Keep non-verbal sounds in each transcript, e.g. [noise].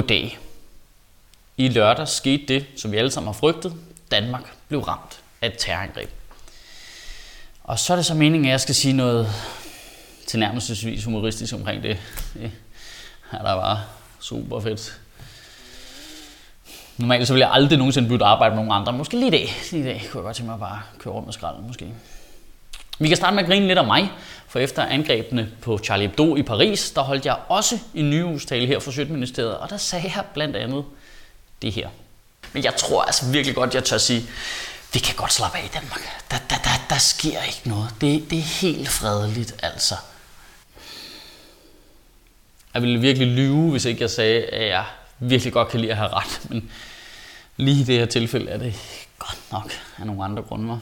Goddag. I lørdag skete det, som vi alle sammen har frygtet. Danmark blev ramt af et terrorangreb. Og så er det så meningen, at jeg skal sige noget tilnærmelsesvis humoristisk omkring det. Det er der bare super fedt. Normalt så vil jeg aldrig nogensinde bytte arbejde med nogen andre. Måske lige i dag. Lige i dag kunne jeg godt tænke mig at bare køre rundt med skralden måske. Vi kan starte med at grine lidt af mig, for efter angrebene på Charlie Hebdo i Paris, der holdt jeg også en nyhustale her for Sjøtministeriet, og der sagde jeg blandt andet det her. Men jeg tror altså virkelig godt, jeg tør sige, vi kan godt slappe af i Danmark. Der, der, der, der sker ikke noget. Det, det er helt fredeligt, altså. Jeg ville virkelig lyve, hvis ikke jeg sagde, at jeg virkelig godt kan lide at have ret. Men lige i det her tilfælde er det godt nok af nogle andre grunde.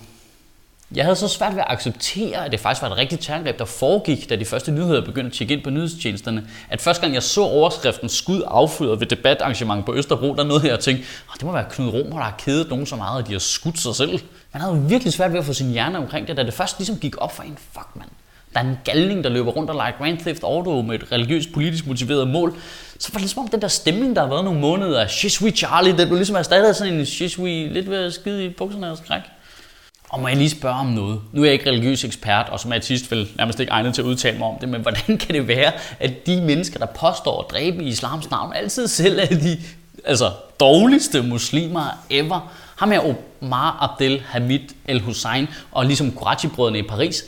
Jeg havde så svært ved at acceptere, at det faktisk var et rigtigt terrorangreb, der foregik, da de første nyheder begyndte at tjekke ind på nyhedstjenesterne. At første gang jeg så overskriften skud affyret ved debatarrangement på Østerbro, der nåede jeg at tænke, det må være Knud Romer, der har kædet nogen så meget, at de har skudt sig selv. Man havde virkelig svært ved at få sin hjerne omkring det, da det først ligesom gik op for en, fuck mand. Der er en galning, der løber rundt og leger Grand Theft Auto med et religiøst politisk motiveret mål. Så var det ligesom om den der stemning, der har været nogle måneder af Shishui Charlie, det blev ligesom erstattet af sådan en Shishui lidt ved at skide i bukserne og skræk. Og må jeg lige spørge om noget? Nu er jeg ikke religiøs ekspert, og som artist vel nærmest ikke egnet til at udtale mig om det, men hvordan kan det være, at de mennesker, der påstår at dræbe i islams navn, altid selv er de altså, dårligste muslimer ever? Ham her Omar Abdel Hamid El Hussein og ligesom Kurachi-brødrene i Paris,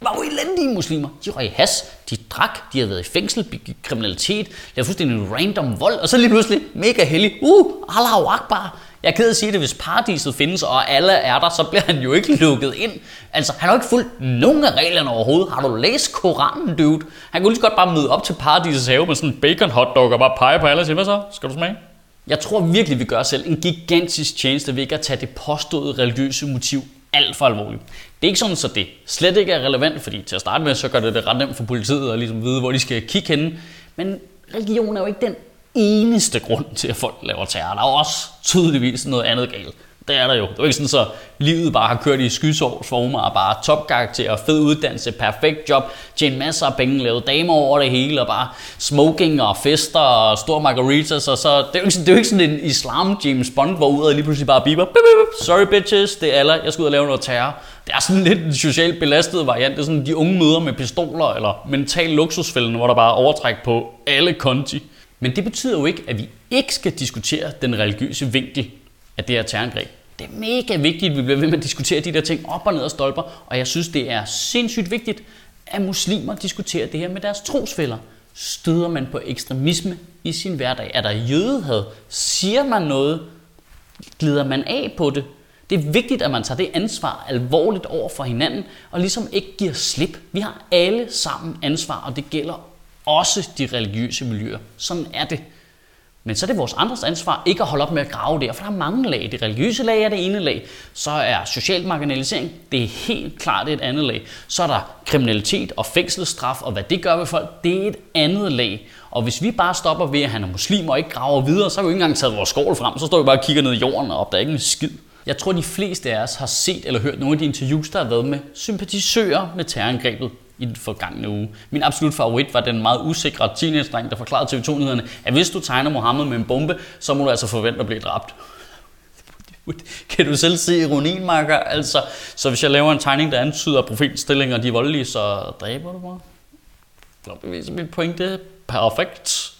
var jo elendige muslimer. De røg has, de drak, de havde været i fængsel, begik kriminalitet, lavede fuldstændig random vold, og så lige pludselig mega heldig. Uh, Allahu Akbar. Jeg er ked af at sige det, hvis paradiset findes, og alle er der, så bliver han jo ikke lukket ind. Altså, han har jo ikke fulgt nogen af reglerne overhovedet. Har du læst Koranen, dude? Han kunne lige så godt bare møde op til paradisets have med sådan en bacon hotdog og bare pege på alle og sige, hvad så? Skal du smage? Jeg tror virkelig, vi gør selv en gigantisk tjeneste ved ikke at tage det påståede religiøse motiv alt for alvorligt. Det er ikke sådan, så det slet ikke er relevant, fordi til at starte med, så gør det det ret nemt for politiet at ligesom vide, hvor de skal kigge henne. Men religion er jo ikke den eneste grund til, at folk laver terror. Der er også tydeligvis noget andet galt. Det er der jo. Det er jo ikke sådan, så livet bare har kørt i skysårs former og bare topkarakter, fed uddannelse, perfekt job, tjene masser af penge, lavet damer over det hele, og bare smoking og fester og store margaritas, og så, det er jo ikke, det er jo ikke sådan en islam James Bond, hvor ud og lige pludselig bare biber, sorry bitches, det er alle, jeg skal ud og lave noget terror. Det er sådan lidt en socialt belastet variant, det er sådan de unge møder med pistoler, eller mental luksusfælden, hvor der bare er overtræk på alle konti. Men det betyder jo ikke, at vi ikke skal diskutere den religiøse vinkel af det her terrorangreb. Det er mega vigtigt, at vi bliver ved med at diskutere de der ting op og ned og stolper, og jeg synes, det er sindssygt vigtigt, at muslimer diskuterer det her med deres trosfælder. Støder man på ekstremisme i sin hverdag? Er der jødehad? Siger man noget? Glider man af på det? Det er vigtigt, at man tager det ansvar alvorligt over for hinanden, og ligesom ikke giver slip. Vi har alle sammen ansvar, og det gælder også de religiøse miljøer. Sådan er det. Men så er det vores andres ansvar ikke at holde op med at grave der, for der er mange lag. Det religiøse lag er det ene lag. Så er social marginalisering, det er helt klart et andet lag. Så er der kriminalitet og fængselsstraf, og hvad det gør ved folk, det er et andet lag. Og hvis vi bare stopper ved, at han er muslim og ikke graver videre, så har vi ikke engang taget vores skål frem. Så står vi bare og kigger ned i jorden og opdager ikke en skid. Jeg tror, de fleste af os har set eller hørt nogle af de interviews, der har været med sympatisører med terrorangrebet i den forgangne uge. Min absolut favorit var den meget usikre teenage-dreng, der forklarede TV2-nyhederne, at hvis du tegner Mohammed med en bombe, så må du altså forvente at blive dræbt. [laughs] Kan du selv se ironien, Marker? Altså, så hvis jeg laver en tegning, der antyder, at profetens stillinger de er voldelige, så dræber du mig? Så beviser mit pointe. Perfekt.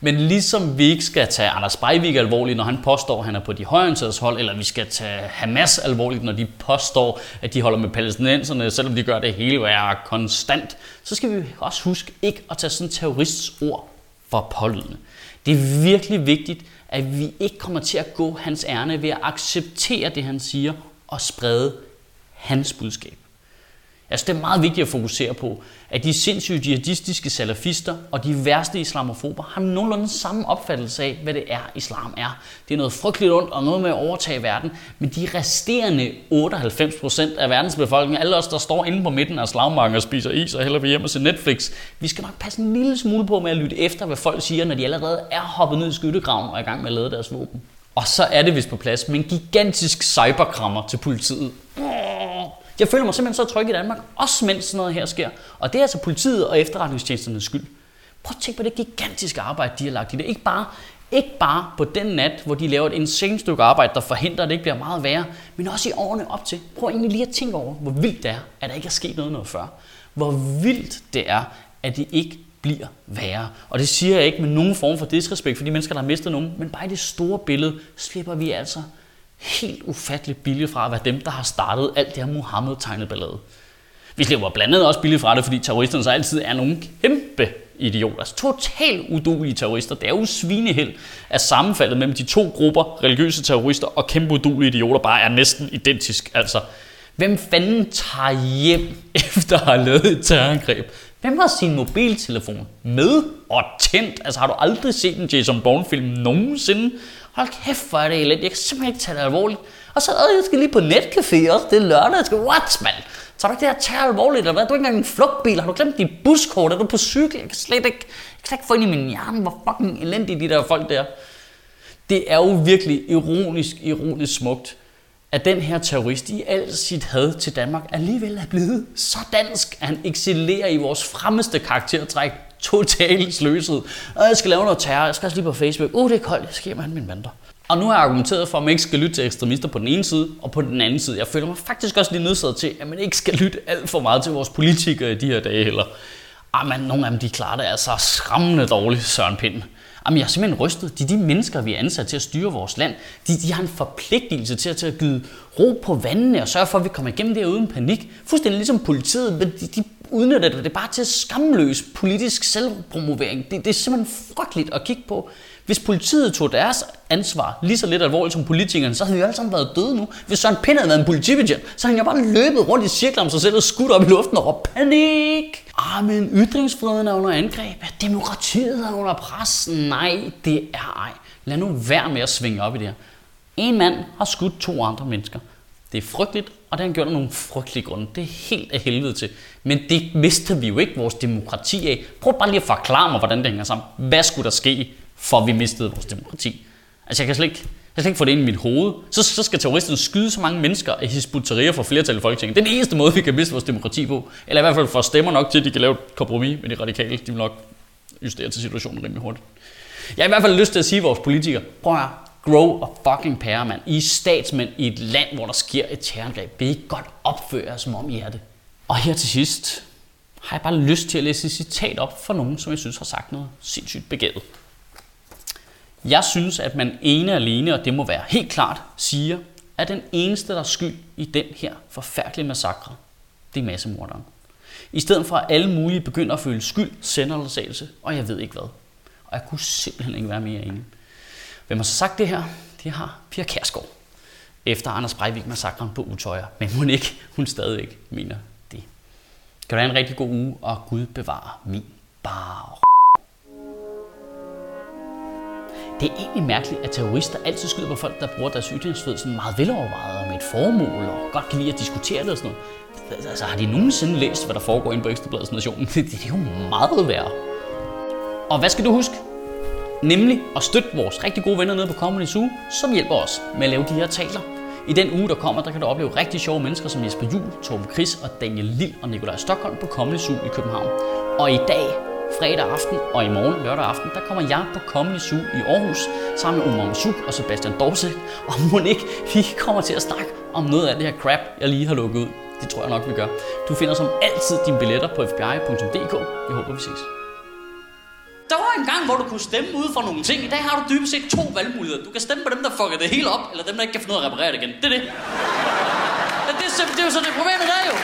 Men ligesom vi ikke skal tage Anders Breivik alvorligt, når han påstår, at han er på de højorienterede hold, eller vi skal tage Hamas alvorligt, når de påstår, at de holder med palæstinenserne, selvom de gør det hele være konstant, så skal vi også huske ikke at tage sådan terrorists ord for pålydende. Det er virkelig vigtigt, at vi ikke kommer til at gå hans ærne ved at acceptere det, han siger, og sprede hans budskab. Altså det er meget vigtigt at fokusere på, at de sindssyge jihadistiske salafister og de værste islamofober har nogenlunde samme opfattelse af, hvad det er, islam er. Det er noget frygteligt ondt og noget med at overtage verden, men de resterende 98% af verdens befolkning, alle os, der står inde på midten af slagmarken og spiser is og hellere vi hjem og se Netflix, vi skal nok passe en lille smule på med at lytte efter, hvad folk siger, når de allerede er hoppet ned i skyttegraven og er i gang med at lade deres våben. Og så er det vist på plads med en gigantisk cyberkrammer til politiet. Jeg føler mig simpelthen så tryg i Danmark, også mens sådan noget her sker. Og det er altså politiet og efterretningstjenesternes skyld. Prøv at tænke på det gigantiske arbejde, de har lagt i det. Ikke bare Ikke bare på den nat, hvor de laver et insane stykke arbejde, der forhindrer, at det ikke bliver meget værre, men også i årene op til. Prøv egentlig lige at tænke over, hvor vildt det er, at der ikke er sket noget noget før. Hvor vildt det er, at det ikke bliver værre. Og det siger jeg ikke med nogen form for disrespekt for de mennesker, der har mistet nogen, men bare i det store billede slipper vi altså helt ufatteligt billigt fra at være dem, der har startet alt det her Mohammed-tegnet ballade. Vi slipper blandt andet også billigt fra det, fordi terroristerne så altid er nogle kæmpe idioter. Altså totalt udulige terrorister. Det er jo svineheld, at sammenfaldet mellem de to grupper, religiøse terrorister og kæmpe udulige idioter, bare er næsten identisk. Altså, hvem fanden tager hjem [laughs] efter at have lavet et terrorangreb? Hvem har sin mobiltelefon med og tændt? Altså har du aldrig set en Jason Bourne-film nogensinde? Hold kæft, hvor er det elendigt. Jeg kan simpelthen ikke tage det alvorligt. Og så, jeg skal lige på netcafé også. Det er lørdag. Jeg skal, what, mand? Tager du ikke det her tage alvorligt, eller hvad? Du er ikke engang en flugtbil. Har du glemt dit buskort? Er du på cykel? Jeg kan slet ikke, jeg kan slet ikke få ind i min hjerne, hvor fucking elendige de der folk der. Det er jo virkelig ironisk, ironisk smukt, at den her terrorist i al sit had til Danmark alligevel er blevet så dansk, at han excellerer i vores fremmeste karaktertræk, totalt sløset. Og jeg skal lave noget terror, jeg skal også lige på Facebook. Uh, det er koldt, jeg skal hjem med mine. Og nu har jeg argumenteret for, at man ikke skal lytte til ekstremister på den ene side, og på den anden side. Jeg føler mig faktisk også lige nødsaget til, at man ikke skal lytte alt for meget til vores politikere i de her dage heller. Ah, men nogle af dem, de klarer det altså skræmmende dårligt, Søren Pind. Jamen, jeg er simpelthen rystet. De, de mennesker, vi er ansat til at styre vores land, de, de har en forpligtelse til at, til at give ro på vandene og sørge for, at vi kommer igennem det her uden panik. Fuldstændig ligesom politiet, men de, de udnytter det bare til skamløs politisk selvpromovering. Det, det er simpelthen frygteligt at kigge på. Hvis politiet tog deres ansvar lige så lidt alvorligt som politikerne, så havde vi alle sammen været døde nu. Hvis Søren Pind havde været en politibetjent, så havde han jo bare løbet rundt i cirkler om sig selv og skudt op i luften og råbt panik. Ah, men ytringsfriheden er under angreb. Demokratiet er under pres. Nej, det er ej. Lad nu være med at svinge op i det her. En mand har skudt to andre mennesker. Det er frygteligt, og det har han gjort af nogle frygtelige grunde. Det er helt af helvede til. Men det mister vi jo ikke vores demokrati af. Prøv bare lige at forklare mig, hvordan det hænger sammen. Hvad skulle der ske, for vi mistede vores demokrati? Altså, jeg kan slet ikke, jeg kan slet ikke få det ind i mit hoved. Så, så skal terroristerne skyde så mange mennesker at Hizbut-Tahrir for flertal i Folketinget. Det er den eneste måde, vi kan miste vores demokrati på. Eller i hvert fald få stemmer nok til, at de kan lave et kompromis med de radikale. De vil nok justere til situationen rimelig hurtigt. Jeg har i hvert fald lyst til at sige vores politikere, prøv at grow a fucking pære, mand. I er statsmænd i et land, hvor der sker et terrorangreb. Vil I godt opføre jer, som om I er det? Og her til sidst har jeg bare lyst til at læse et citat op for nogen, som jeg synes har sagt noget sindssygt begavet. Jeg synes, at man ene alene, og det må være helt klart, siger, at den eneste, der er skyld i den her forfærdelige massakre, det er massemorderen. I stedet for at alle mulige begynder at føle skyld, senderledsagelse, og jeg ved ikke hvad. Og jeg kunne simpelthen ikke være mere enig. Hvem har så sagt det her? Det har Pia Kærsgaard. Efter Anders Breivik-massakren på Utøjer. Men hun ikke, hun stadigvæk mener det. Kan du have en rigtig god uge, og Gud bevare min bar. Det er egentlig mærkeligt, at terrorister altid skyder på folk, der bruger deres ytringsfrihed sådan meget velovervejet og med et formål, og godt kan lide at diskutere det og sådan noget. Altså, har de nogensinde læst, hvad der foregår inde på Ekstrabladets Nation? [laughs] Det, det er jo meget værre. Og hvad skal du huske? Nemlig at støtte vores rigtig gode venner nede på Comedy Zoo, som hjælper os med at lave de her taler. I den uge, der kommer, der kan du opleve rigtig sjove mennesker som Jesper Juhl, Torben Chris og Daniel Lille og Nikolaj Stockholm på Comedy Zoo i København. Og i dag, fredag aften og i morgen lørdag aften, der kommer jeg på Comedy Zoo i Aarhus sammen med Omar Masuk og Sebastian Dorset. Og må ikke, vi kommer til at snakke om noget af det her crap, jeg lige har lukket ud. Det tror jeg nok, vi gør. Du finder som altid dine billetter på fbi.dk. Jeg håber, vi ses. En gang, hvor du kunne stemme ud for nogle ting. I dag har du dybest set to valgmuligheder. Du kan stemme på dem, der fucker det hele op, eller dem, der ikke kan finde ud af at reparere det igen. Det er det. Det, er, det er jo så det problemet der jo.